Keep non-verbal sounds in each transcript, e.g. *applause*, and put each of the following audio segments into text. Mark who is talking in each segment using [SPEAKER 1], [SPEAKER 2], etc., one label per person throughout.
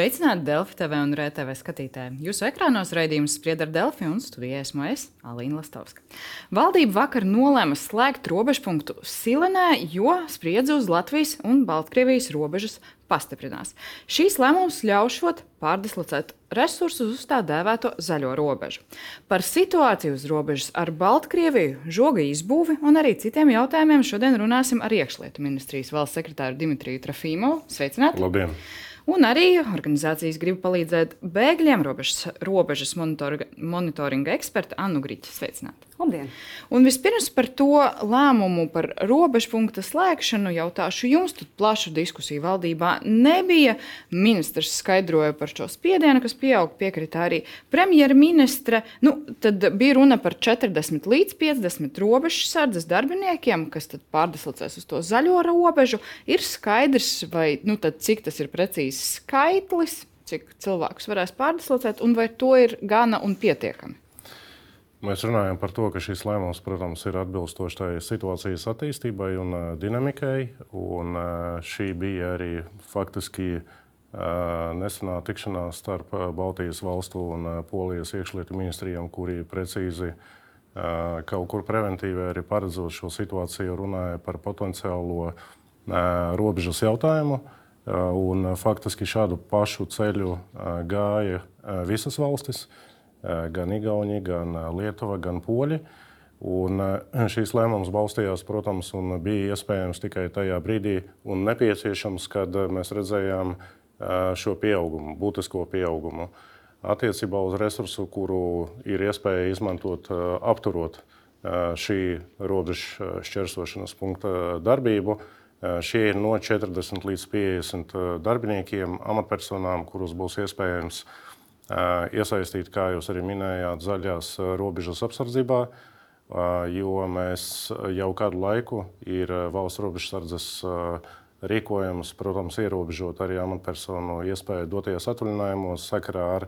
[SPEAKER 1] Sveicināti Delfi TV un RTV skatītāji. Jūsu ekrānos raidījums spriedz ar Delfi un studijā esmu es, Alīna Lastovska. Valdība vakar nolēma slēgt robežpunktu Silenē, jo spriedzi uz Latvijas un Baltkrievijas robežas pastiprinās. Šīs lēmums ļaušot pārdislocēt resursus uz tā dēvēto zaļo robežu. Par situāciju uz robežas ar Baltkrieviju, žoga izbūvi un arī citiem jautājumiem šodien runāsim ar iekšlietu ministrijas valsts sekretāru Dimitriju Trafīmovu. Sveicināti!
[SPEAKER 2] Labdien!
[SPEAKER 1] Un arī organizācijas grib palīdzēt bēgļiem, robežas, robežas monitoringa eksperta Annu Grīķu. Sveicināti!
[SPEAKER 3] Labdien!
[SPEAKER 1] Un vispirms par to lēmumu par robežpunkta slēgšanu jautāšu jums. Tur plaša diskusija valdībā nebija. Ministrs skaidroja par šo spiedienu, kas pieaug, piekrita arī premjerministre. Nu, tad bija runa par 40 līdz 50 robežsardzes darbiniekiem, kas pārdeslocēs uz to zaļo robežu. Ir skaidrs, vai, nu, cik tas ir precīzi skaitlis, cik cilvēkus varēs pārdeslocēt, un vai to ir gana un pietiekami.
[SPEAKER 2] Mēs runājam par to, ka šis lēmums, protams, ir atbilstošs tai situācijas attīstībai un uh, dinamikai. Un, uh, šī bija arī faktiski uh, nesenā tikšanās starp Baltijas valstu un Polijas iekšlietu ministrijiem, kuri precīzi kaut kur preventīvi arī paredzot šo situāciju, runāja par potenciālo robežas jautājumu. Un faktiski šādu pašu ceļu gāja visas valstis. Eh, gan Igaunija, gan eh, Lietuva, gan Poļi. Un eh, šīs lēmums balstījās, protams, un bija iespējams tikai tajā brīdī un nepieciešams, kad mēs redzējām šo pieaugumu, būtisko pieaugumu attiecībā uz resursu, kuru ir iespēja izmantot, apturot šī robežu šķērsošanas punkta darbību. Šie ir no 40 līdz 50 darbiniekiem, amatpersonām, kurus būs iespējams uh, iesaistīt, kā jūs arī minējāt, zaļās robežas apsardzībā, jo mēs jau kādu laiku ir valsts robežsardzes rīkojums, protams, ierobežot arī amatpersonu iespēju doties atvaļinājumos sakarā ar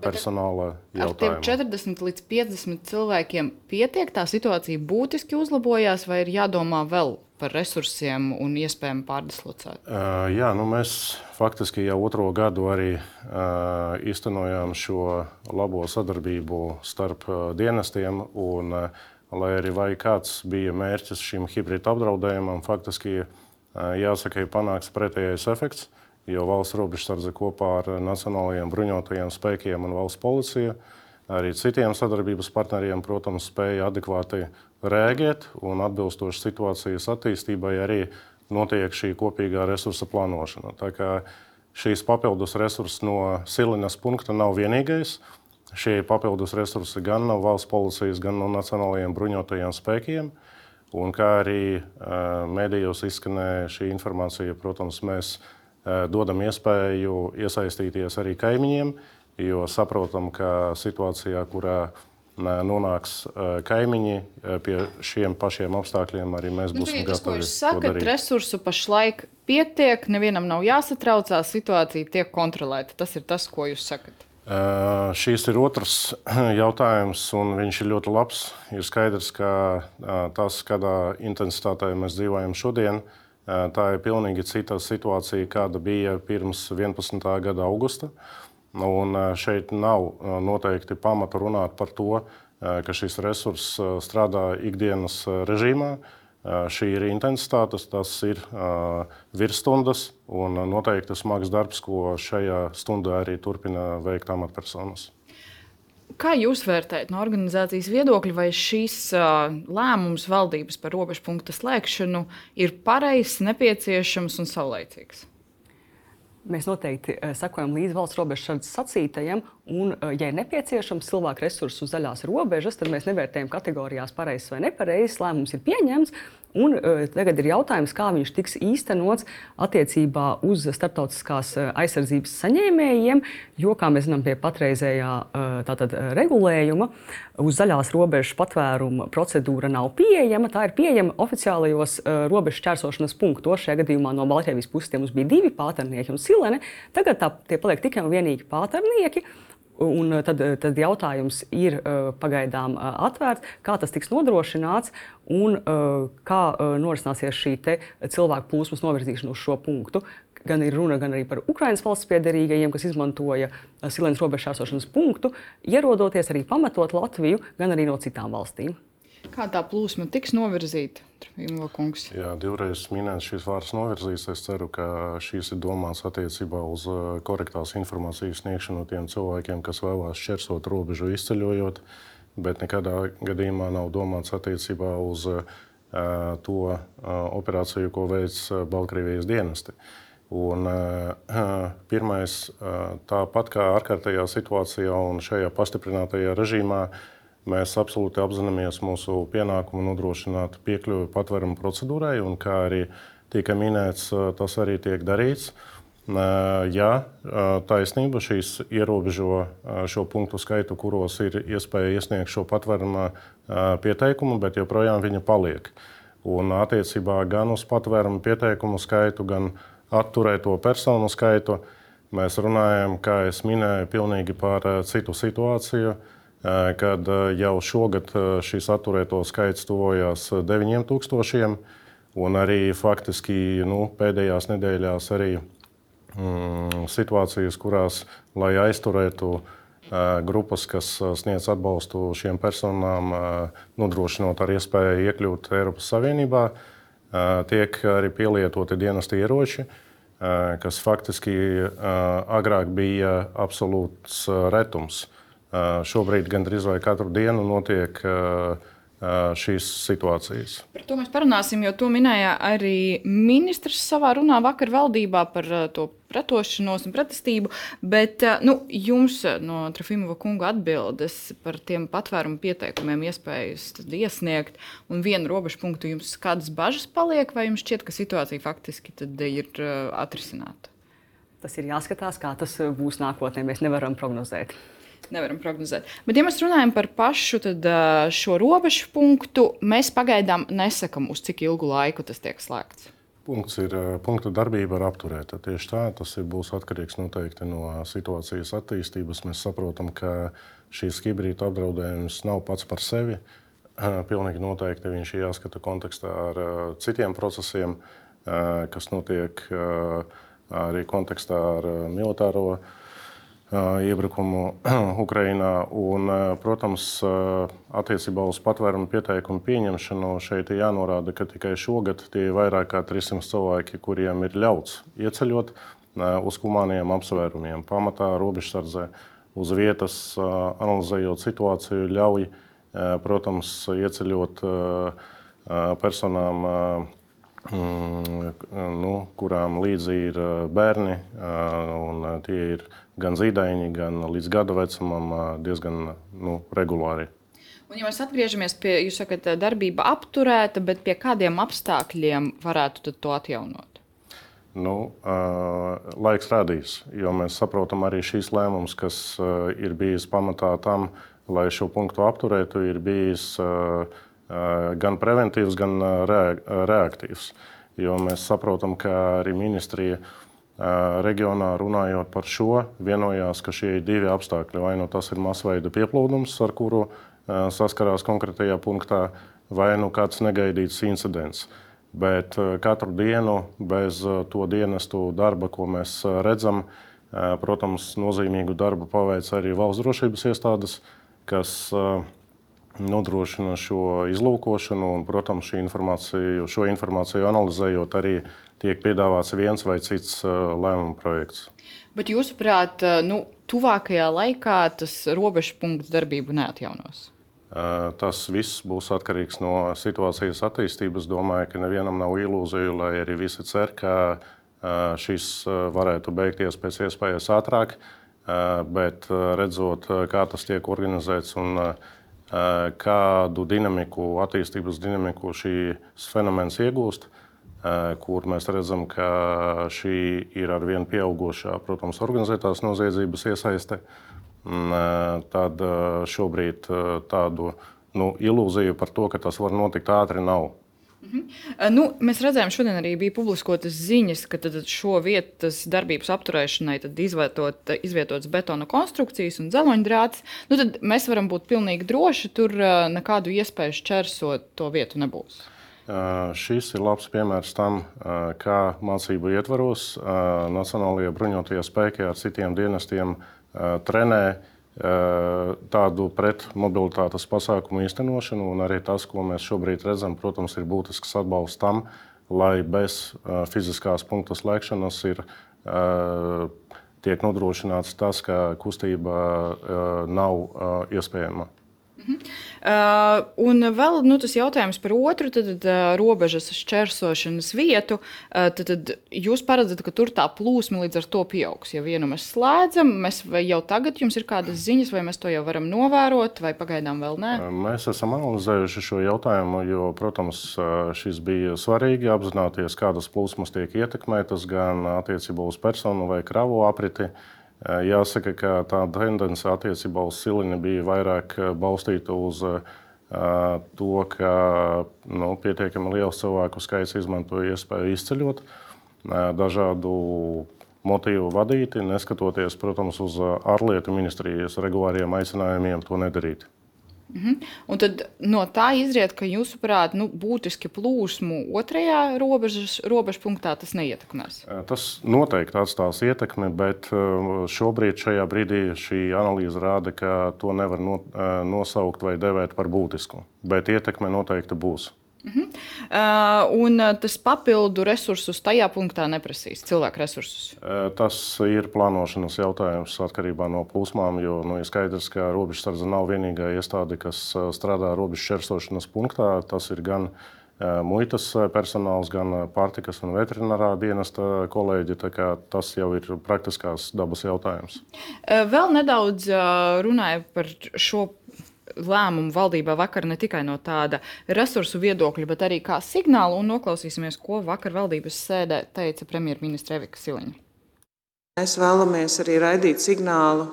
[SPEAKER 2] personāla jautājumu.
[SPEAKER 1] Ar 40 līdz 50 cilvēkiem pietiek, tā situācija būtiski uzlabojās, vai ir jādomā vēl par resursiem un iespējām pārdislocēt?
[SPEAKER 2] Uh, jā, nu mēs faktiski jau otro gadu arī uh, īstenojām šo labo sadarbību starp uh, dienestiem. Un, uh, lai arī vai kāds bija mērķis šim hibrīda apdraudējumam, faktiski uh, jāsaka, ir panāks pretējais efekts. Jo valsts robežsardze kopā ar Nacionālajiem bruņotajiem spēkiem un valsts policija arī citiem sadarbības partneriem, protams, spēja adekvāti rēģēt un atbilstoši situācijas attīstībai arī notiek šī kopīgā resursa plānošana. Tā kā šīs papildus resursi no Silinas punkta nav vienīgais. Šie papildus resursi gan no valsts policijas, gan no nacionālajiem bruņotajiem spēkiem. Un kā arī uh, medijos izskanēja šī informācija, protams, mēs uh, dodam iespēju iesaistīties arī kaimiņiem, jo saprotam, ka situācijā, kurā uh, nonāks kaimiņi pie šiem pašiem apstākļiem, arī mēs nu, būsim nu, gatavi.
[SPEAKER 1] Jūs sakat, resursu pašlaik pietiek, nevienam nav jāsatraucās, situācija tiek kontrolēta. Tas ir tas, ko jūs sakat.
[SPEAKER 2] Uh, šīs ir otrs *clears throat* jautājums, un viņš ir ļoti labs. Ir skaidrs, ka uh, tas, kādā intensitātē mēs dzīvojam šodien, uh, tā ir pilnīgi cita situācija, kāda bija pirms 11. gada augusta. Uh, Un šeit nav noteikti pamata runāt par to, ka šis resurss strādā ikdienas režīmā. Šī ir intensitāte, tas ir virsstundas un noteikti smags darbs, ko šajā stundā arī turpina veikt amatpersonas.
[SPEAKER 1] Kā jūs vērtējat no organizācijas viedokļa, vai šīs uh, lēmums valdības par robežu punktu slēgšanu ir pareizs, nepieciešams un saulaicīgs?
[SPEAKER 3] Mēs noteikti uh, sekojam līdzi valsts robežas sacītajam, un, uh, ja ir nepieciešams cilvēku resursu zaļās robežas, tad mēs nevērtējam kategorijās pareizs vai nepareizs. Lēmums ir pieņemts, Un, uh, tagad ir jautājums, kā viņš tiks īstenots attiecībā uz starptautiskās uh, aizsardzības saņēmējiem, jo, kā mēs zinām, pie patreizējā uh, tātad, regulējuma uz zaļās robežas patvēruma procedūra nav pieejama. Tā ir pieejama oficiālajos robežu čērsošanas punktos. Šajā gadījumā no Baltkrievijas puses mums bija divi pāternieki un silene. Tagad tā, tie paliek tikai un vienīgi pāternieki. Un eh, tad, eh, tad jautājums ir eh, pagaidām atvērts, kā tas tiks nodrošināts un kā norisināsies šī cilvēku plūsmas novirzīšana uz šo punktu. gan ir runa gan arī par Ukraiņas valsts piedarīgajiem, kas izmantoja silēnas robežšķērsošanas punktu, ierodoties arī pamatot Latviju, gan arī no citām valstīm.
[SPEAKER 1] Kā tā plūsma tiks novirzīta?
[SPEAKER 2] Jā, divreiz minēts šīs vārds novirzīts. Es ceru, ka šīs ir domāts attiecībā uz korektās informācijas sniegšanu tiem cilvēkiem, kas vēlās šķērsot robežu izceļojot, bet nekādā gadījumā nav domāts attiecībā uz uh, to uh, operāciju, ko veic Baltkrievijas dienesti. Un, uh, *clears throat* pirmais, tāpat kā ārkārtējā situācijā un šajā pastiprinātajā režīmā, Mēs absolūti apzināmies mūsu pienākumu nodrošināt piekļuvi patvērumu procedūrai, un kā arī tika minēts, tas arī tiek darīts. Jā, taisnība šīs ierobežo šo punktu skaitu, kuros ir iespēja iesniegt šo patvērumu pieteikumu, bet joprojām viņa paliek. Un attiecībā gan uz patvērumu pieteikumu skaitu, gan atturēto personu skaitu mēs runājam, kā jau minēju, pilnīgi par citu situāciju kad jau šogad šīs atturēto skaits tuvojās 9000. Un arī faktiski nu, pēdējās nedēļās arī mm, situācijas, kurās, lai aizturētu uh, grupas, kas sniedz atbalstu šiem personām, uh, nodrošinot ar iespēju iekļūt Eiropas Savienībā, uh, tiek arī pielietoti dienesti ieroči, kas faktiski agrāk bija absolūts retums. Šobrīd gandrīz vai katru dienu notiek šīs situācijas.
[SPEAKER 1] Par to mēs parunāsim, jo to minēja arī ministrs savā runā vakar valdībā par to pretošanos un pretestību. Bet nu, jums no Trafimova kunga atbildes par tiem patvērumu pieteikumiem iespējas iesniegt un vienu robežu punktu jums kādas bažas paliek, vai jums šķiet, ka situācija faktiski ir atrisināta?
[SPEAKER 3] Tas ir jāskatās, kā tas būs nākotnē. Mēs nevaram prognozēt
[SPEAKER 1] nevaram prognozēt. Bet, ja mēs runājam par pašu tad, šo robežu punktu, mēs pagaidām nesakām, uz cik ilgu laiku tas tiek slēgts.
[SPEAKER 2] Punkts ir, punkta darbība ir apturēta. Tieši tā, tas ir, būs atkarīgs noteikti no situācijas attīstības. Mēs saprotam, ka šīs hibrīda apdraudējums nav pats par sevi. Pilnīgi noteikti viņš ir jāskata kontekstā ar citiem procesiem, kas notiek arī kontekstā ar militāro iebrukumu *clears throat* Ukrajinā. Un, protams, attiecībā uz patvērumu pieteikumu pieņemšanu šeit ir jānorāda, ka tikai šogad tie ir vairāk kā 300 cilvēki, kuriem ir ļauts ieceļot uz humāniem apsvērumiem. Pamatā robežsardzē uz vietas, analizējot situāciju, ļauj, protams, ieceļot personām nu, kurām līdzi ir bērni, un tie ir gan zīdaiņi, gan līdz gada vecumam diezgan nu, regulāri.
[SPEAKER 1] Un, ja mēs atgriežamies pie jūsu sakat, darbība apturēta, bet pie kādiem apstākļiem varētu to atjaunot?
[SPEAKER 2] Nu, uh, laiks rādīs, jo mēs saprotam arī šīs lēmumus, kas uh, ir bijis pamatā tam, lai šo punktu apturētu, ir bijis uh, uh, gan preventīvs, gan uh, reaktīvs. Jo mēs saprotam, ka arī ministrija uh, reģionā runājot par šo, vienojās, ka šie ir divi apstākļi. Vai nu tas ir masveida pieplūdums, ar kuru saskarās konkrētajā punktā, vai nu kāds negaidīts incidents. Bet katru dienu bez to dienestu darba, ko mēs redzam, protams, nozīmīgu darbu paveic arī valsts drošības iestādes, kas nodrošina šo izlūkošanu un, protams, informāciju, šo informāciju analizējot arī tiek piedāvāts viens vai cits lēmuma projekts.
[SPEAKER 1] Bet jūsuprāt, nu, tuvākajā laikā tas robežu punkts darbību neatjaunos?
[SPEAKER 2] Tas viss būs atkarīgs no situācijas attīstības. Domāju, ka nevienam nav ilūzija, lai arī visi cer, ka šis varētu beigties pēc iespējas ātrāk. Bet redzot, kā tas tiek organizēts un kādu dinamiku, attīstības dinamiku šīs fenomens iegūst, kur mēs redzam, ka šī ir ar vien pieaugušā, protams, organizētās noziedzības iesaiste, tad šobrīd tādu nu, ilūziju par to, ka tas var notikt ātri, nav.
[SPEAKER 1] Mhm. Nu, mēs redzējām, šodien arī bija publiskotas ziņas, ka šo vietas darbības apturēšanai izvietot, izvietotas betona konstrukcijas un dzeloņdrāts. Nu, tad mēs varam būt pilnīgi droši, tur nekādu iespēju šķērsot to vietu nebūs.
[SPEAKER 2] Šis ir labs piemērs tam, kā mācību ietvaros Nacionālajie bruņotie spēki ar citiem dienestiem trenē tādu pretmobilitātes pasākumu īstenošanu. Arī tas, ko mēs šobrīd redzam, protams, ir būtisks atbalsts tam, lai bez fiziskās punktu slēgšanas ir, tiek nodrošināts tas, ka kustība nav iespējama.
[SPEAKER 1] Mhm. Uh, un vēl nu, tas jautājums par otru tad, uh, robežas šķērsošanas vietu. Uh, tad, tad jūs paredzat, ka tur tā plūsma līdz ar to pieaugs. Ja vienu mēs slēdzam, mēs jau tagad jums ir kādas ziņas, vai mēs to jau varam novērot, vai pagaidām vēl nē?
[SPEAKER 2] Uh, mēs esam analizējuši šo jautājumu, jo, protams, uh, šis bija svarīgi apzināties, kādas plūsmas tiek ietekmētas gan attiecībā uz personu vai kravu apriti. Uh, Jāsaka, ka tā tendence attiecībā uz siliņu bija vairāk balstīta uz to, ka nu, pietiekami liels cilvēku skaits izmantoja iespēju izceļot dažādu motīvu vadīti, neskatoties, protams, uz ārlietu ministrijas regulāriem aicinājumiem to nedarīt.
[SPEAKER 1] Mhm. Un tad no tā izriet, ka jūsuprāt, nu, būtiski plūsmu otrajā robežas, robežas punktā tas neietekmēs.
[SPEAKER 2] Tas noteikti atstās ietekmi, bet šobrīd, šajā brīdī, šī analīze rāda, ka to nevar nosaukt vai devēt par būtisku. Bet ietekme noteikti būs.
[SPEAKER 1] Uh -huh. uh, un uh, tas papildu resursus tajā punktā neprasīs, cilvēku resursus.
[SPEAKER 2] Uh, tas ir plānošanas jautājums atkarībā no plūsmām, jo nu, ir skaidrs, ka robežsardze nav vienīgā iestāde, kas uh, strādā robežu šķērsošanas punktā. Tas ir gan muitas personāls, gan pārtikas un veterinārā dienesta kolēģi. Tas jau ir praktiskās dabas jautājums.
[SPEAKER 1] Vēl nedaudz runāju par šo lēmumu valdībā vakar ne tikai no tāda resursu viedokļa, bet arī kā signālu. Un noklausīsimies, ko vakar valdības sēdē teica premjerministra Evika Siliņa.
[SPEAKER 4] Mēs vēlamies arī raidīt signālu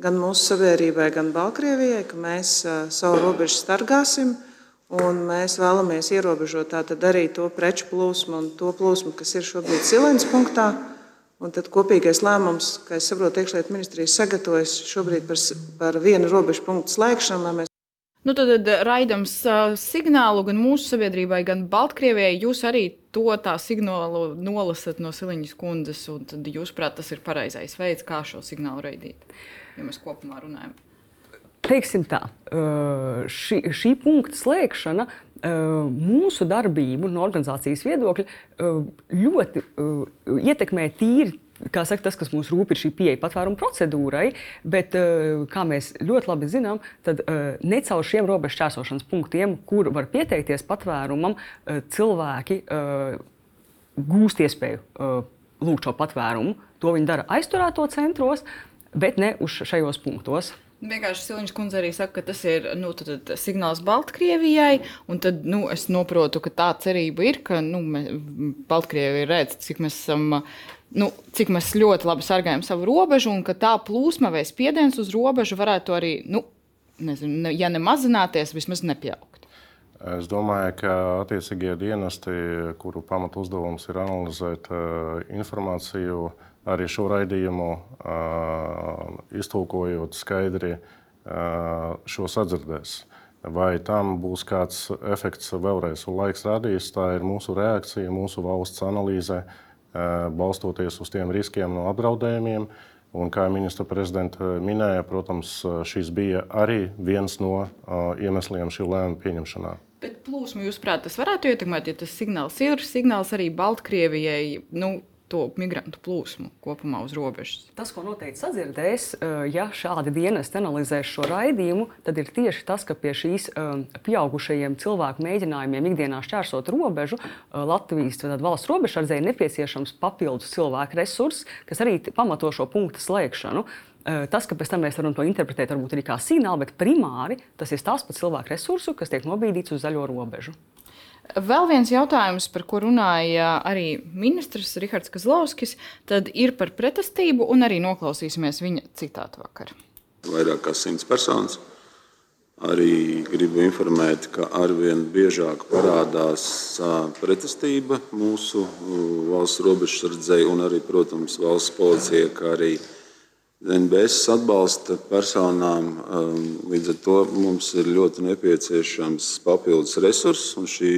[SPEAKER 4] gan mūsu sabiedrībai, gan Baltkrievijai, ka mēs savu robežu sargāsim. Un mēs vēlamies ierobežot arī to preču plūsmu un to plūsmu, kas ir šobrīd Silēnas punktā. Un tad kopīgais lēmums, kā es saprotu, iekšlietu ministrijas sagatavojas šobrīd par, par vienu robežu punktu slēgšanu. Mēs...
[SPEAKER 1] Nu, tad, tad raidams uh, signālu gan mūsu sabiedrībai, gan Baltkrievijai. Jūs arī to tā signālu nolasat no Siliņas kundzes, un tad jūs prāt, tas ir pareizais veids, kā šo signālu raidīt, ja mēs kopumā runājam.
[SPEAKER 3] Teiksim tā, šī, šī punkta slēgšana mūsu darbību no organizācijas viedokļa ļoti ietekmē tīri. Kā saka, tas, kas mums rūp, ir šī pieeja patvērumu procedūrai, bet, kā mēs ļoti labi zinām, tad ne caur šiem robežu šķērsošanas punktiem, kur var pieteikties patvērumam, cilvēki gūst iespēju lūgt šo patvērumu. To viņi dara aizturēto centros, bet ne uz šajos punktos.
[SPEAKER 1] Vienkārši Siliņš kundze arī saka, ka tas ir nu, tad, tad, signāls Baltkrievijai. Tad nu, es saprotu, ka tā cerība ir, ka nu, Baltkrievija redz, cik mēs esam. Nu, cik mēs ļoti labi sargājam savu robežu, un ka tā plūsma vai spiediens uz robežu varētu arī, nu, nezinu, ja nemazināties, vismaz nepieaugt.
[SPEAKER 2] Es domāju, ka attiecīgie dienesti, kuru pamatu uzdevums ir analizēt uh, informāciju, uh, arī šo raidījumu iztulkojot skaidri šo sadzirdēs. Vai tam būs kāds efekts vēlreiz, un laiks rādīs, tā ir mūsu reakcija, mūsu valsts analīze, balstoties uz tiem riskiem no apdraudējumiem. Un, kā ministra prezidenta minēja, protams, šis bija arī viens no iemesliem šī lēmuma pieņemšanā.
[SPEAKER 1] Bet plūsmu, jūsuprāt, tas varētu ietekmēt, ja tas signāls ir signāls arī Baltkrievijai. Nu, to migrantu plūsmu kopumā uz robežas.
[SPEAKER 3] Tas, ko noteikti sadzirdēs, eh, ja šādi dienesti analizēs šo raidījumu, tad ir tieši tas, ka pie šīs eh, pieaugušajiem cilvēku mēģinājumiem ikdienā šķērsot robežu eh, Latvijas valsts robežsardzei nepieciešams papildus cilvēku resurss, kas arī pamato šo punktu slēgšanu. Tas, ka pēc tam mēs varam to interpretēt, varbūt arī kā signālu, bet primāri tas ir stāsts par cilvēku resursu, kas tiek nobīdīts uz zaļo robežu.
[SPEAKER 1] Vēl viens jautājums, par ko runāja arī ministrs Rihards Kazlovskis, tad ir par pretestību, un arī noklausīsimies viņa citātu vakar.
[SPEAKER 5] Vairāk kā simts personas. Arī gribu informēt, ka arvien biežāk parādās pretestība mūsu valsts robežsardzei un arī, protams, valsts policijai, kā arī NBS atbalsta personām. Līdz ar to mums ir ļoti nepieciešams papildus resurss, šī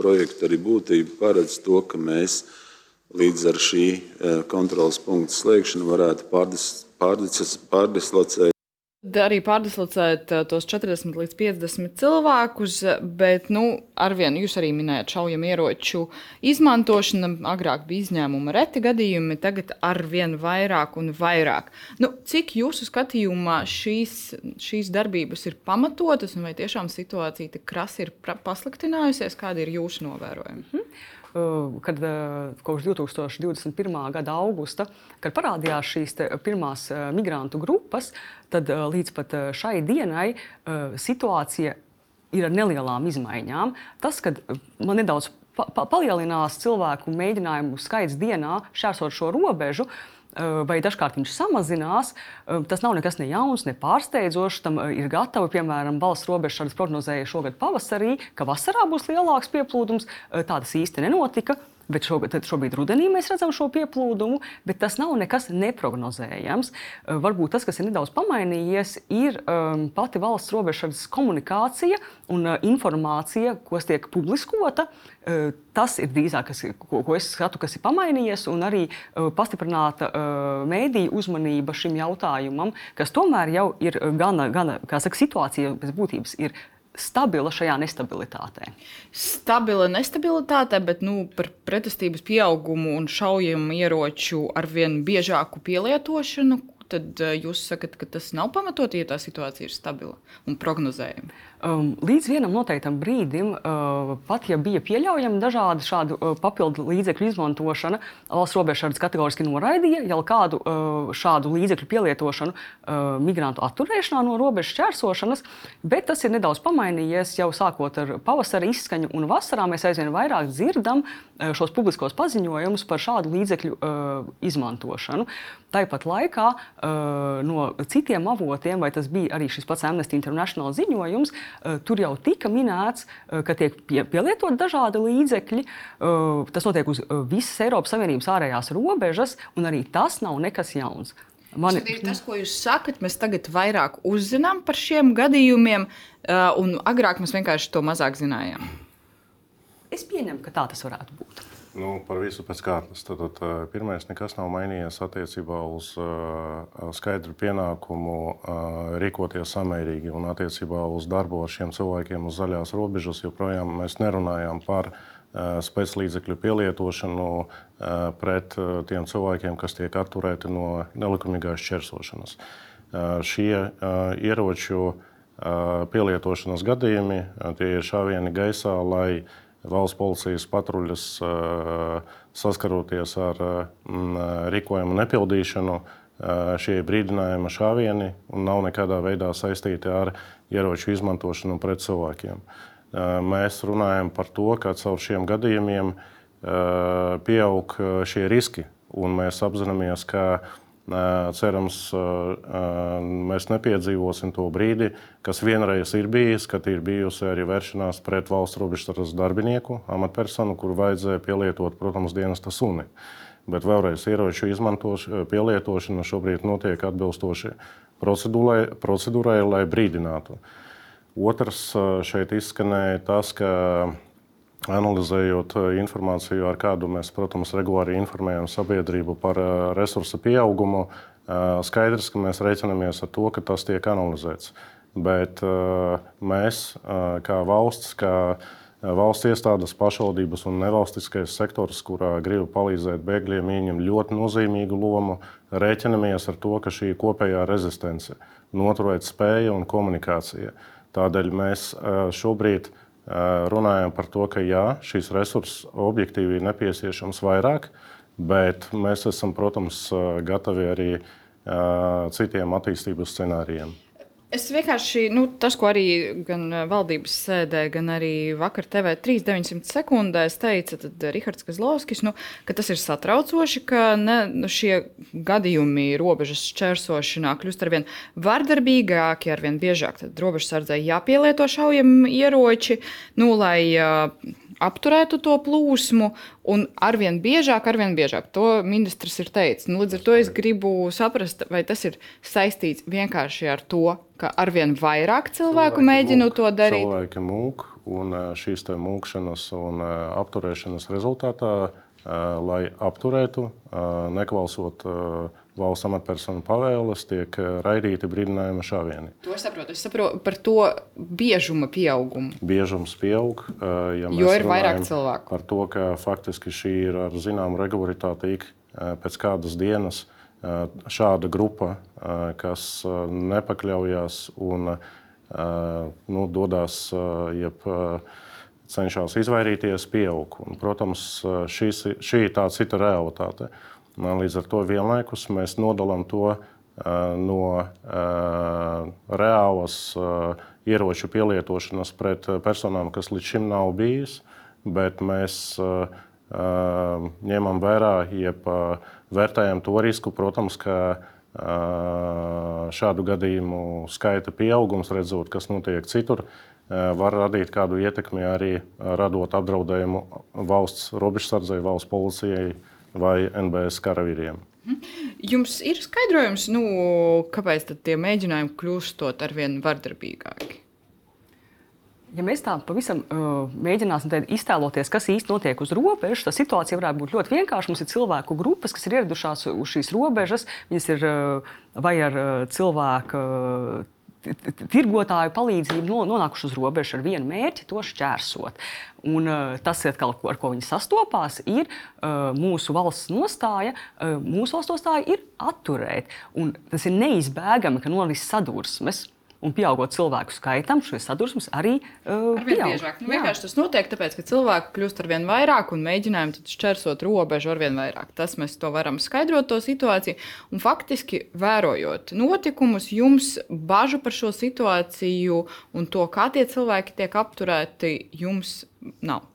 [SPEAKER 5] projekta arī būtība paredz to, ka mēs līdz ar šī kontrolas punktu slēgšanu varētu pārdislocēt
[SPEAKER 1] Arī pārdislocēt tos 40 līdz 50 cilvēkus, bet nu, arvien jūs arī minējāt šaujam ieroču izmantošanu. Agrāk bija izņēmuma reti gadījumi, tagad arvien vairāk un vairāk. Nu, cik jūsu skatījumā šīs, šīs darbības ir pamatotas un vai tiešām situācija tik krasi ir pasliktinājusies? Kādi ir jūsu novērojumi? Mm -hmm.
[SPEAKER 3] Eh, kad eh, kopš 2021. gada augusta, kad parādījās šīs pirmās eh, migrantu grupas, tad līdz pat šai dienai situācija ir ar nelielām izmaiņām. Tas, ka man nedaudz pa palielinās cilvēku mēģinājumu skaits dienā šķērsot šo robežu, uh, vai dažkārt viņš samazinās. Tas nav nekas ne jauns, ne pārsteidzošs. Tam ir gatavi, piemēram, valsts robežsardas prognozēja šogad pavasarī, ka vasarā būs lielāks pieplūdums. Tā tas īsti nenotika. Bet šogad, šobrīd rudenī mēs redzam šo pieplūdumu, bet tas nav nekas neprognozējams. Varbūt tas, kas ir nedaudz pamainījies, ir um, pati valsts robežsardas komunikācija un uh, informācija, kas tiek publiskota. Uh, tas ir drīzāk, kas, ko, ko es skatu, kas ir pamainījies, un arī uh, pastiprināta uh, mēdīņu uzmanība šim jautājumam, kas tomēr jau ir gana, gana saka, situācija pēc būtības ir stabila šajā nestabilitātē?
[SPEAKER 1] Stabila nestabilitāte, bet nu, par pretestības pieaugumu un šaujamu ieroču ar vien biežāku pielietošanu. Tad uh, jūs sakat, ka tas nav pamatot, ja tā situācija ir stabila un prognozējama.
[SPEAKER 3] Um, līdz vienam noteiktam brīdim, uh, pat ja bija pieļaujama dažādu šādu uh, papildu līdzekļu izmantošana, valsts robežsardas kategoriski noraidīja jau kādu uh, šādu līdzekļu pielietošanu uh, migrantu atturēšanā no robežas šķērsošanas, bet tas ir nedaudz pamainījies jau sākot ar pavasara izskaņu un vasarā mēs aizvien vairāk dzirdam uh, šos publiskos paziņojumus par šādu līdzekļu uh, izmantošanu. Tāpat laikā uh, no citiem avotiem, vai tas bija arī šis pats Amnesty International ziņojums, Eh, tur jau tika minēts, eh, ka tiek pie, pielietot dažādi līdzekļi. Eh, tas notiek uz visas Eiropas Savienības ārējās robežas, un arī tas nav nekas jauns.
[SPEAKER 1] Man ir tas, ko jūs sakat. Mēs tagad vairāk uzzinām par šiem gadījumiem, un agrāk mēs vienkārši to mazāk zinājām.
[SPEAKER 3] Es pieņemu, ka tā tas varētu būt.
[SPEAKER 2] Nu, par visu pēc kārtas. Tad, tad eh, pirmais, nekas nav mainījies attiecībā uz uh, skaidru pienākumu uh, rīkoties samērīgi un attiecībā uz darbu ar šiem cilvēkiem uz zaļās robežas. Joprojām mēs nerunājam par spēclīdzekļu pielietošanu pret tiem cilvēkiem, kas tiek atturēti no nelikumīgās šķērsošanas. Uh, šie ieroču pielietošanas gadījumi tie ir šāvieni gaisā, lai valsts policijas patruļas saskaroties ar rīkojumu nepildīšanu. Šie brīdinājuma šāvieni nav nekādā veidā saistīti ar ieroču izmantošanu pret cilvēkiem. Mēs runājam par to, ka caur šiem gadījumiem pieaug šie riski, un mēs apzināmies, ka Cerams, mēs nepiedzīvosim to brīdi, kas vienreiz ir bijis, kad ir bijusi arī vēršanās pret valsts robežsardas darbinieku, amatpersonu, kur vajadzēja pielietot, protams, dienesta suni. Bet vēlreiz ieroču pielietošana šobrīd notiek atbilstoši procedūrai, procedūrai lai brīdinātu. Otrs šeit izskanēja tas, ka Analizējot eh, informāciju, ar kādu mēs, protams, regulāri informējam sabiedrību par eh, resursu pieaugumu, eh, skaidrs, ka mēs reiķinamies ar to, ka tas tiek analizēts. Bet mēs, kā valsts, kā valsts iestādes, pašvaldības un nevalstiskais sektors, kurā grib palīdzēt bēgļiem, ieņem ļoti nozīmīgu lomu, rēķinamies ar to, ka šī kopējā rezistence, noturēt spēja un komunikācija. Tādēļ mēs šobrīd runājam par to, ka jā, šīs resursus objektīvi ir nepieciešams vairāk, bet mēs esam, protams, gatavi arī citiem attīstības scenārijiem.
[SPEAKER 1] Es vienkārši, nu, tas, ko arī gan valdības sēdē, gan arī vakar TV3 900 sekundēs teica Rihards Kazlovskis, nu, ka tas ir satraucoši, ka ne, nu, šie gadījumi robežas šķērsošanā kļūst arvien vardarbīgāki, arvien biežāk. Tad robežsardzei jāpielieto šaujami ieroči, nu, lai uh, apturētu to plūsmu, un arvien biežāk, arvien biežāk to ministrs ir teicis. Nu, līdz ar to es gribu saprast, vai tas ir saistīts vienkārši ar to, ka arvien vairāk cilvēku, cilvēki mēģina mūk, to darīt.
[SPEAKER 2] Cilvēki mūk, un šīs mūkšanas un apturēšanas rezultātā, lai apturētu, neklausot valsts amatpersonu pavēles, tiek raidīti brīdinājuma šāvieni.
[SPEAKER 1] To es saprotu. Es saprotu par to biežuma pieaugumu.
[SPEAKER 2] Biežums pieaug,
[SPEAKER 1] ja jo ir vairāk cilvēku.
[SPEAKER 2] Par to, ka faktiski šī ir ar zināmu regularitāti ik pēc kādas dienas šāda grupa, kas nepakļaujas un nu, dodas, jeb cenšas izvairīties, pieaug. Un, protams, šīs, šī ir tā cita realitāte. Līdz ar to vienlaikus mēs nodalām to no reālas ieroču pielietošanas pret personām, kas līdz šim nav bijis, bet mēs ņemam vērā, jeb vērtējam to risku, protams, ka šādu gadījumu skaita pieaugums, redzot, kas notiek citur, var radīt kādu ietekmi arī radot apdraudējumu valsts robežsardzei, valsts policijai vai NBS karavīriem.
[SPEAKER 1] Jums ir skaidrojums, nu, kāpēc tie mēģinājumi kļūstot ar vien vardarbīgāki?
[SPEAKER 3] Ja mēs tā pavisam uh, mēģināsim iztēloties, kas īstenībā notiek uz robežas, tad situācija varētu būt ļoti vienkārša. Mums ir cilvēku grupas, kas ir ieradušās uz šīs robežas. Viņas ir uh, vai ar uh, cilvēku. Uh, tirgotāju palīdzību nonākuši uz robežas ar vienu mērķi, to šķērsot. Un, uh, tas, atkal, ar ko viņi sastopās, ir uh, mūsu valsts nostāja. Uh, mūsu valsts nostāja ir atturēt. Un tas ir neizbēgami, ka noris sadursmes un pieaugot cilvēku skaitam, šīs sadursmes arī uh, pieaug.
[SPEAKER 1] Biežāk. Nu, vienkārši tas notiek tāpēc, ka cilvēku kļūst ar vien vairāk un mēģinājumi šķērsot robežu ar vien vairāk. Tas mēs to varam skaidrot, to situāciju. Un faktiski, vērojot notikumus, jums bažu par šo situāciju un to, kā tie cilvēki tiek apturēti, jums nav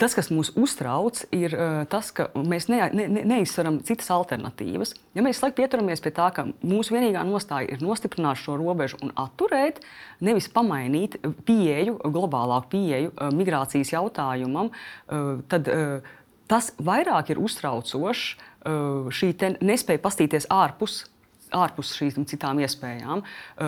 [SPEAKER 3] tas, kas mūs uztrauc, ir uh, tas, ka mēs ne, ne, ne, neizsveram citas alternatīvas. Ja mēs laikam pieturamies pie tā, ka mūsu vienīgā nostāja ir nostiprināt šo robežu un atturēt, nevis pamainīt pieeju, globālāku pieeju uh, migrācijas jautājumam, uh, tad uh, tas vairāk ir uztraucošs uh, šī nespēja pastīties ārpus ārpus šīm citām iespējām.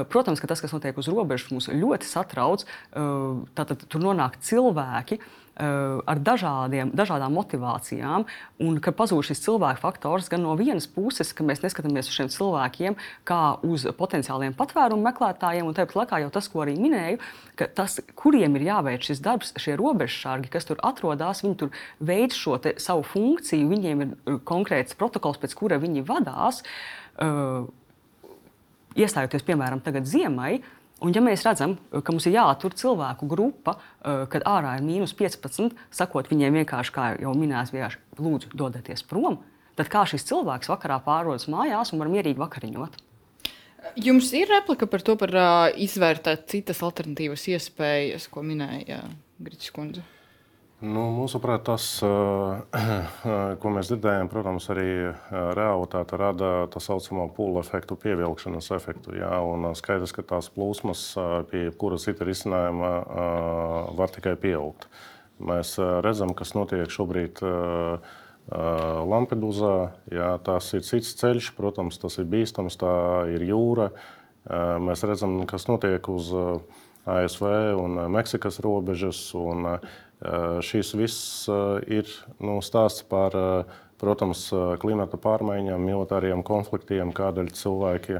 [SPEAKER 3] Protams, ka tas, kas notiek uz robežas, mūs ļoti satrauc. Tātad tur nonāk cilvēki, Eh, ar dažādiem, dažādām motivācijām, un ka pazūd šis cilvēku faktors gan no vienas puses, ka mēs neskatāmies uz šiem cilvēkiem kā uz potenciāliem patvērumu meklētājiem, un tāpat laikā jau tas, ko arī minēju, ka tas, kuriem ir jāveic šis darbs, šie robežsargi, kas tur atrodas, viņi tur veic šo savu funkciju, viņiem ir eh, konkrēts protokols, pēc kura viņi vadās. Uh, iestājoties, piemēram, tagad ziemai, Un, ja mēs redzam, ka mums ir jāatur cilvēku grupa, eh, kad ārā ir mīnus 15, sakot viņiem vienkārši, kā jau minēts, vienkārši lūdzu, dodieties prom, tad kā šis cilvēks vakarā pārrodas mājās un var mierīgi vakariņot?
[SPEAKER 1] Jums ir replika par to, par uh, izvērtēt citas alternatīvas iespējas, ko minēja Grīsīs kundze?
[SPEAKER 2] Nu, mūsuprāt, tas, *clears throat* ko mēs dzirdējām, protams, arī realitāte rada tā saucamo pūlu efektu, pievilkšanas efektu. Jā, un skaidrs, ka tās plūsmas pie kuras cita risinājuma var tikai pieaugt. Mēs redzam, kas notiek šobrīd Lampedūzā. Tas ir cits ceļš, protams, tas ir bīstams, tā ir jūra. Mēs redzam, kas notiek uz ASV un Meksikas robežas. Un, Šis viss ir nu, stāsts par protams, klimata pārmaiņām, militāriem konfliktiem, kādēļ cilvēki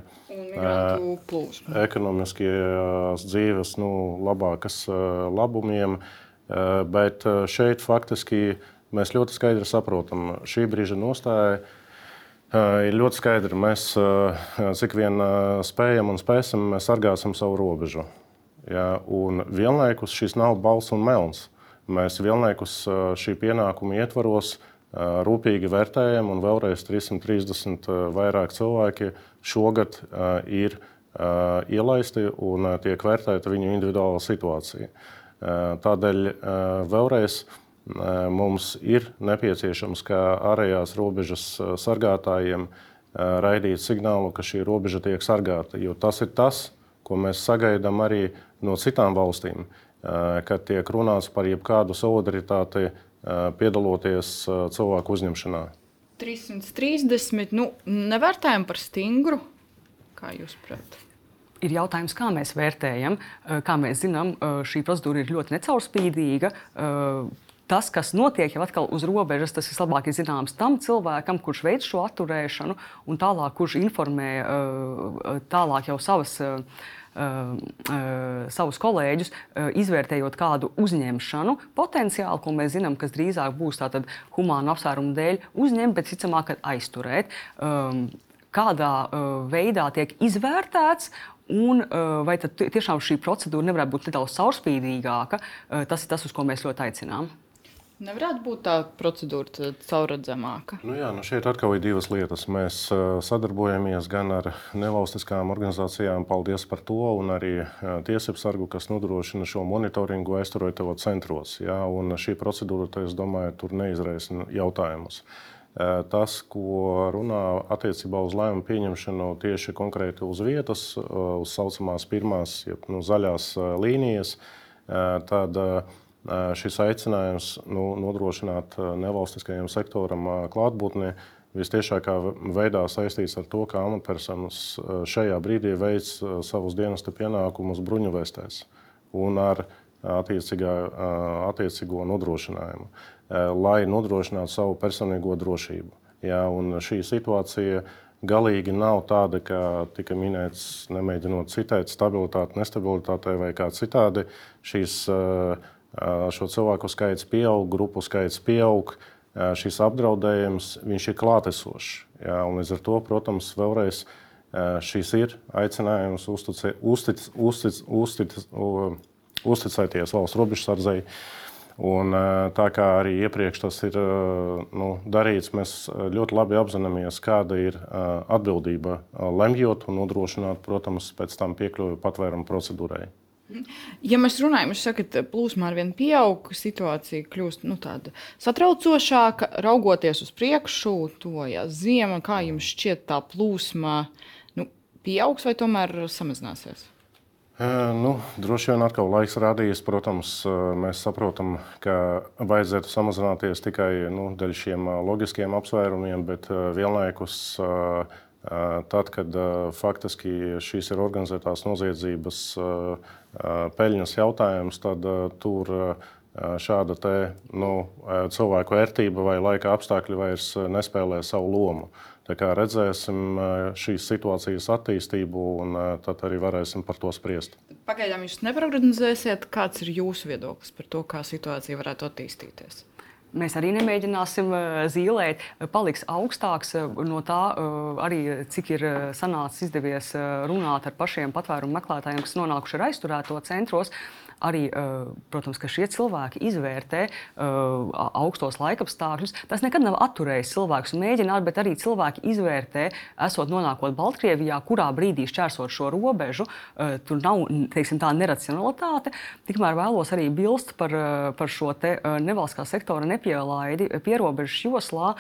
[SPEAKER 2] ekonomiskās dzīves nu, labākas labumiem. Bet šeit faktiski mēs ļoti skaidri saprotam, šī brīža nostāja ir ļoti skaidra. Mēs cik vien spējam un spēsim, mēs sargāsim savu robežu. Ja, un vienlaikus šis nav balss un melns. Mēs vienlaikus šī pienākuma ietvaros rūpīgi vērtējam, un vēlreiz 330 vairāk cilvēki šogad ir ielaisti un tiek vērtēta viņu individuāla situācija. Tādēļ vēlreiz mums ir nepieciešams, kā ārējās robežas sargātājiem, raidīt signālu, ka šī robeža tiek sargāta. Jo tas ir tas, ko mēs sagaidām arī no citām valstīm, kad tiek runāts par jebkādu solidaritāti, piedaloties cilvēku uzņemšanā.
[SPEAKER 1] 330, nu, nevērtējam par stingru. Kā jūs saprotat?
[SPEAKER 3] ir jautājums, kā mēs vērtējam. Kā mēs zinām, šī procedūra ir ļoti necaurspīdīga tas, kas notiek jau atkal uz robežas, tas vislabāk ir zināms tam cilvēkam, kurš veic šo atturēšanu, un tālāk, kurš informē tālāk jau savas. Uh, savus kolēģus, uh, izvērtējot kādu uzņemšanu, potenciāli, ko mēs zinām, kas drīzāk būs tātad humānu apsvērumu dēļ uzņemt, bet ticamāk aizturēt. Um, kādā uh, veidā tiek izvērtēts Un, uh, vai tiešām šī procedūra nevarētu būt nedaudz caurspīdīgāka? Uh, tas ir tas, uz ko mēs ļoti aicinām.
[SPEAKER 1] Nevarētu būt tā procedūra caurredzamāka.
[SPEAKER 2] Nu jā, nu šeit atkal ir divas lietas. Mēs sadarbojamies gan ar nevalstiskām organizācijām, paldies par to, un arī tiesību sargu, kas nodrošina šo monitoringu aizturētāju centros. Jā, un šī procedūra, tā, es domāju, tur neizraisa jautājumus. Tas, ko runā attiecībā uz lēmumu pieņemšanu tieši konkrēti uz vietas, uz saucamās pirmās, ja, nu, zaļās līnijas, tad šis aicinājums nu, nodrošināt nevalstiskajam sektoram klātbūtni visciešākā veidā saistīts ar to, kā amatpersonas šajā brīdī veic savus dienesta pienākumus bruņuvēstēs un ar attiecīgo nodrošinājumu, lai nodrošinātu savu personīgo drošību. Ja, šī situācija galīgi nav tāda, kā tika minēts, nemēģinot citēt, stabilitāte, nestabilitāte vai kā citādi. Šīs uh, šo cilvēku skaits pieaug, grupu skaits pieaug. Šis apdraudējums ir klātesošs. Jā, līdz ar to, protams, vēlreiz šis ir aicinājums uzticē, uztic, uztic, uztic, uzticēties valsts robežsardzei. Un, tā kā arī iepriekš tas ir nu, darīts, mēs ļoti labi apzināmies, kāda ir atbildība lemjot un nodrošināt, protams, pēc tam piekļuvi patvērumu procedūrai.
[SPEAKER 1] Ja mēs runājam, jūs sakat, plūsma ar vienu pieaug, situācija kļūst nu, satraucošāka, raugoties uz priekšu, tojas ziema. Kā jums šķiet, tā plūsma nu, pieaugs vai tomēr samazināsies?
[SPEAKER 2] Nu, droši vien atkal laiks rādījis. Protams, mēs saprotam, ka vajadzētu samazināties tikai nu, dēļ šiem loģiskiem apsvērumiem, bet vienlaikus tad, kad faktiski šīs ir organizētās noziedzības peļņas jautājums, tad tur šāda te, nu, cilvēku vērtība vai laika apstākļi vairs nespēlē savu lomu. Tā kā redzēsim šīs situācijas attīstību, un tad arī varēsim par to spriest.
[SPEAKER 1] Pagaidām jūs neprognozēsiet, kāds ir jūsu viedoklis par to, kā situācija varētu attīstīties.
[SPEAKER 3] Mēs arī nemēģināsim zīmēt, paliks augstāks no tā, arī cik ir sanācis izdevies runāt ar pašiem patvērumu meklētājiem, kas nonākuši ar aizturēto centros arī, protams, ka šie cilvēki izvērtē augstos laikapstākļus. Tas nekad nav atturējis cilvēkus mēģināt, bet arī cilvēki izvērtē, esot nonākot Baltkrievijā, kurā brīdī šķērsot šo robežu, tur nav teiksim, tā neracionalitāte. Tikmēr vēlos arī bilst par, par šo nevalstiskā sektora nepielaidi pierobežas joslā.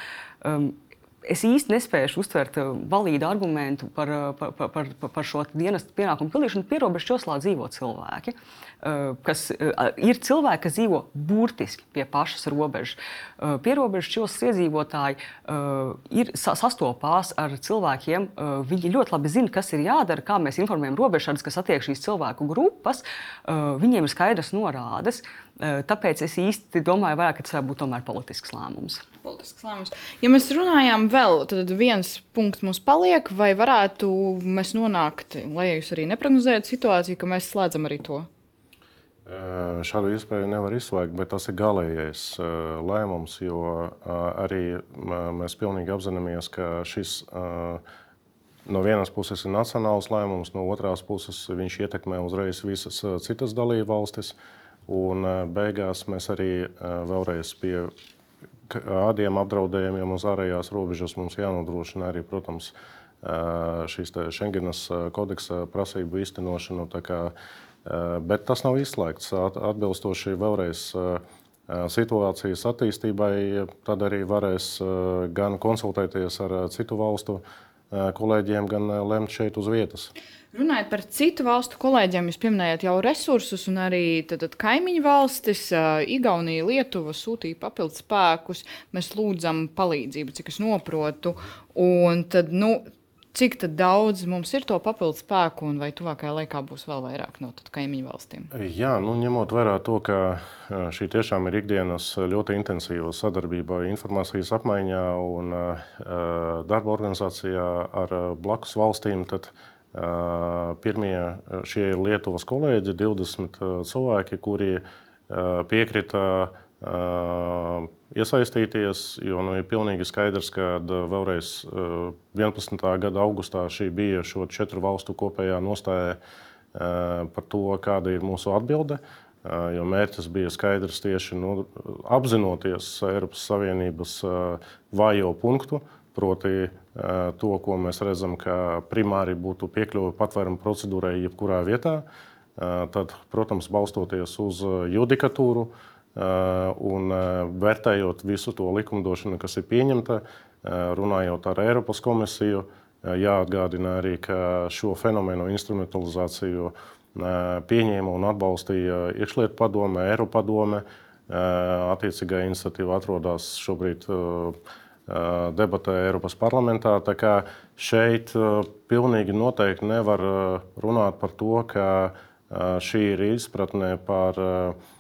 [SPEAKER 3] Es īsti nespēju uztvert valīdu argumentu par, par, par, par šo dienestu pienākumu pildīšanu. Pierobežu joslā dzīvo cilvēki. Uh, kas eh, ir cilvēki, kas dzīvo burtiski pie pašas robežas. Eh, Pierobežas šos iedzīvotāji ir sastopās ar cilvēkiem. Viņi ļoti labi zina, kas ir jādara, kā mēs informējam robežsardzes, kas attiek šīs cilvēku grupas. Viņiem ir skaidrs norādes. Tāpēc es īsti domāju, vairāk, ka tas var būt tomēr politisks lēmums.
[SPEAKER 1] Politisks lēmums. Ja mēs runājam vēl, tad viens punkts mums paliek, vai varētu mēs nonākt, lai jūs arī neprognozējat situāciju, ka mēs slēdzam arī to?
[SPEAKER 2] Šādu iespēju nevar izslēgt, bet tas ir galīgais lēmums, jo arī mēs pilnīgi apzināmies, ka šis no vienas puses ir nacionāls lēmums, no otras puses viņš ietekmē uzreiz visas citas dalību valstis. Un beigās mēs arī vēlreiz pie kādiem apdraudējumiem uz ārējās robežas mums jānodrošina arī, protams, šīs Schengenas kodeksa prasību īstenošanu. Kā, bet tas nav izslēgts. Atbilstoši vēlreiz situācijas attīstībai, tad arī varēs gan konsultēties ar citu valstu kolēģiem, gan lemt šeit uz vietas.
[SPEAKER 1] Runājot par citu valstu kolēģiem, jūs pieminējāt jau resursus, un arī tad, tad kaimiņu valstis, Igaunija, Lietuva sūtīja papildus spēkus. Mēs lūdzam palīdzību, cik es saprotu. Un tad, nu, Cik daudz mums ir to papildus spēku, un vai tuvākajā laikā būs vēl vairāk no kaimiņu valstīm?
[SPEAKER 2] Jā, nu, ņemot vērā to, ka šī tiešām ir ikdienas ļoti intensīva sadarbība informācijas apmaiņā un darba organizācijā ar blakus valstīm, tad pirmie šie ir Lietuvas kolēģi, 20 cilvēki, kuri piekrita iesaistīties, jo nu, ir pilnīgi skaidrs, ka vēlreiz 11. gada augustā šī bija šo četru valstu kopējā nostāja par to, kāda ir mūsu atbilde. Jo mērķis bija skaidrs tieši nu, apzinoties Eiropas Savienības vājo punktu, proti to, ko mēs redzam, ka primāri būtu piekļuve patvērumu procedūrai jebkurā vietā. Tad, protams, balstoties uz judikatūru, uh, un uh, vērtējot visu to likumdošanu, kas ir pieņemta, uh, runājot ar Eiropas komisiju, jāatgādina arī, ka šo fenomenu instrumentalizāciju pieņēma un atbalstīja iekšlietu padome, Eiropa padome. Attiecīgā iniciatīva atrodas šobrīd debatē Eiropas parlamentā. Tā kā šeit pilnīgi noteikti nevar runāt par to, ka šī ir izpratne par uh,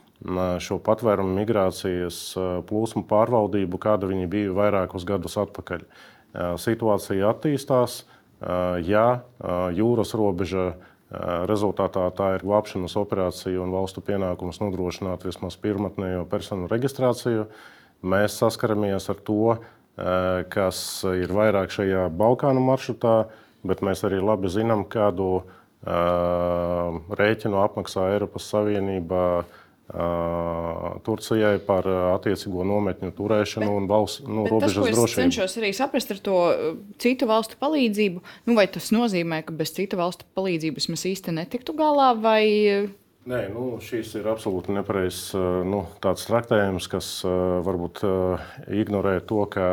[SPEAKER 2] šo patvērumu migrācijas plūsmu pārvaldību, kāda viņi bija vairākus gadus atpakaļ. Situācija attīstās, ja jūras robeža rezultātā tā ir glābšanas operācija un valstu pienākums nodrošināt vismaz pirmotnējo personu reģistrāciju, mēs saskaramies ar to, kas ir vairāk šajā Balkānu maršrutā, bet mēs arī labi zinām, kādu rēķinu apmaksā Eiropas Savienība Turcijai par attiecīgo nometņu turēšanu bet, un valsts nu, robežas
[SPEAKER 1] tas,
[SPEAKER 2] drošību. Es
[SPEAKER 1] cenšos arī saprast ar to citu valstu palīdzību. Nu, vai tas nozīmē, ka bez citu valstu palīdzības mēs īsti netiktu galā? Vai...
[SPEAKER 2] Nē, nu, šīs ir absolūti nepareizs nu, traktējums, kas varbūt ignorē to, ka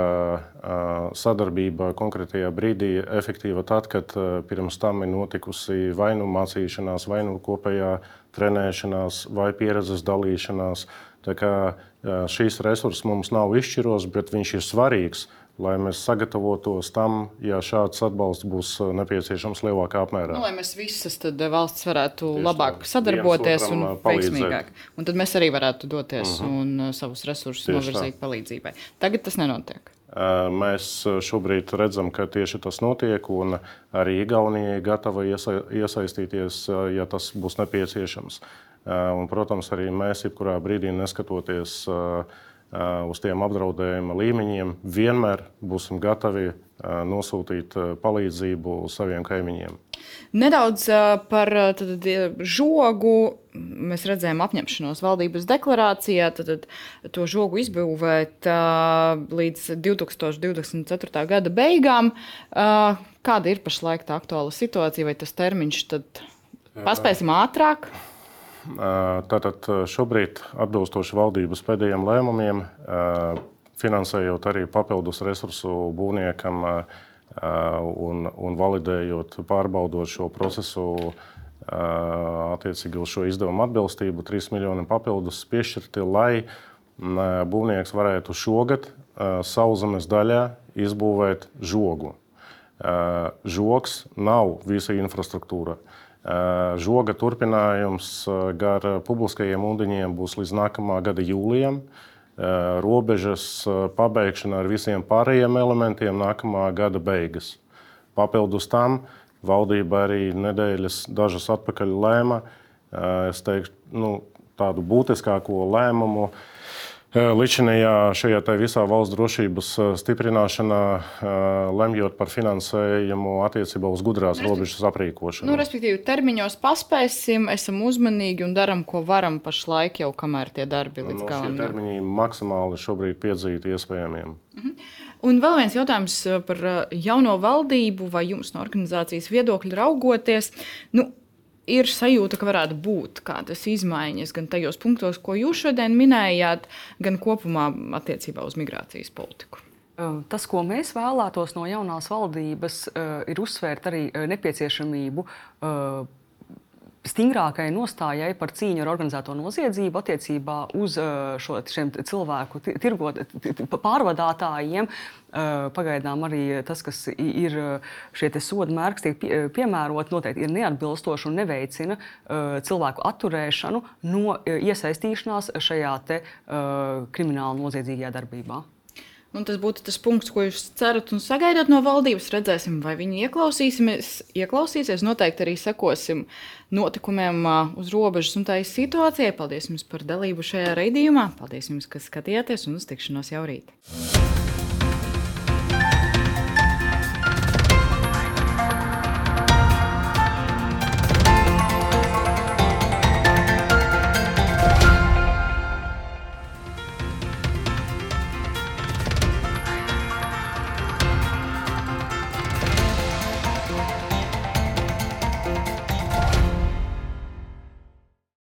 [SPEAKER 2] sadarbība konkrētajā brīdī ir efektīva tad, kad pirms tam ir notikusi vai nu mācīšanās, vai nu kopējā trenēšanās vai pieredzes dalīšanās. Šīs resurss mums nav izšķiros, bet viņš ir svarīgs, lai mēs sagatavotos tam, ja šāds atbalsts būs nepieciešams lielākā apmērā.
[SPEAKER 1] Nu, lai mēs visas valsts varētu Tieši labāk tā. sadarboties un veiksmīgāk. Un tad mēs arī varētu doties mhm. -huh. un savus resursus Tieši novirzīt tā. palīdzībai. Tagad tas nenotiek.
[SPEAKER 2] Mēs šobrīd redzam, ka tieši tas notiek, un arī Igaunija ir gatava iesa iesaistīties, ja tas būs nepieciešams. Un, protams, arī mēs, jebkurā brīdī neskatoties uz tiem apdraudējuma līmeņiem, vienmēr būsim gatavi nosūtīt palīdzību saviem kaimiņiem.
[SPEAKER 1] Nedaudz par tad, žogu. Mēs redzējām apņemšanos valdības deklarācijā, tad to žogu izbūvēt līdz 2024. gada beigām. Kāda ir pašlaik tā aktuāla situācija, vai tas termiņš tad paspēsim ātrāk?
[SPEAKER 2] Tātad šobrīd, atbilstoši valdības pēdējiem lēmumiem, finansējot arī papildus resursu būvniekam, uh, un, un validējot, pārbaudot šo procesu attiecīgi uz šo izdevumu atbilstību, 3 miljoni papildus piešķirti, lai būvnieks varētu šogad sauszemes daļā izbūvēt žogu. Žoks nav visa infrastruktūra. Žoga turpinājums gar publiskajiem ūdeņiem būs līdz nākamā gada jūlijam. Eh, robežas eh, pabeigšana ar visiem pārējiem elementiem nākamā gada beigas. Papildus tam valdība arī nedēļas dažas atpakaļ lēma eh, teiktu, nu, tādu būtiskāko lēmumu Līdzinājā šajā visā valsts drošības stiprināšanā, lemjot par finansējumu attiecībā uz gudrās nu, robežas aprīkošanu.
[SPEAKER 1] Nu, respektīvi, termiņos paspēsim, esam uzmanīgi un darām, ko varam pašlaik, jau kamēr tie darbi līdz
[SPEAKER 2] no,
[SPEAKER 1] galam.
[SPEAKER 2] Termiņi maksimāli šobrīd piedzīti iespējamiem.
[SPEAKER 1] Mhm. Un vēl viens jautājums par jauno valdību vai jums no organizācijas viedokļa raugoties. Nu, ir sajūta, ka varētu būt kādas izmaiņas gan tajos punktos, ko jūs šodien minējāt, gan kopumā attiecībā uz migrācijas politiku.
[SPEAKER 3] Tas, ko mēs vēlētos no jaunās valdības, ir uzsvērt arī nepieciešamību stingrākai nostājai par cīņu ar organizēto noziedzību attiecībā uz šo, šiem cilvēku tirgot, pārvadātājiem. Pagaidām arī tas, kas ir šie soda mērķi, tiek pie, piemērot, noteikti ir neatbilstoši un neveicina cilvēku atturēšanu no iesaistīšanās šajā krimināla noziedzīgajā darbībā.
[SPEAKER 1] Un tas būtu tas punkts, ko jūs cerat un sagaidat no valdības. Redzēsim, vai viņi ieklausīsies. Noteikti arī sekosim notikumiem uz robežas un tā situācijai. Paldies jums par dalību šajā raidījumā. Paldies jums, ka skatījāties un uz tikšanos jau rīt.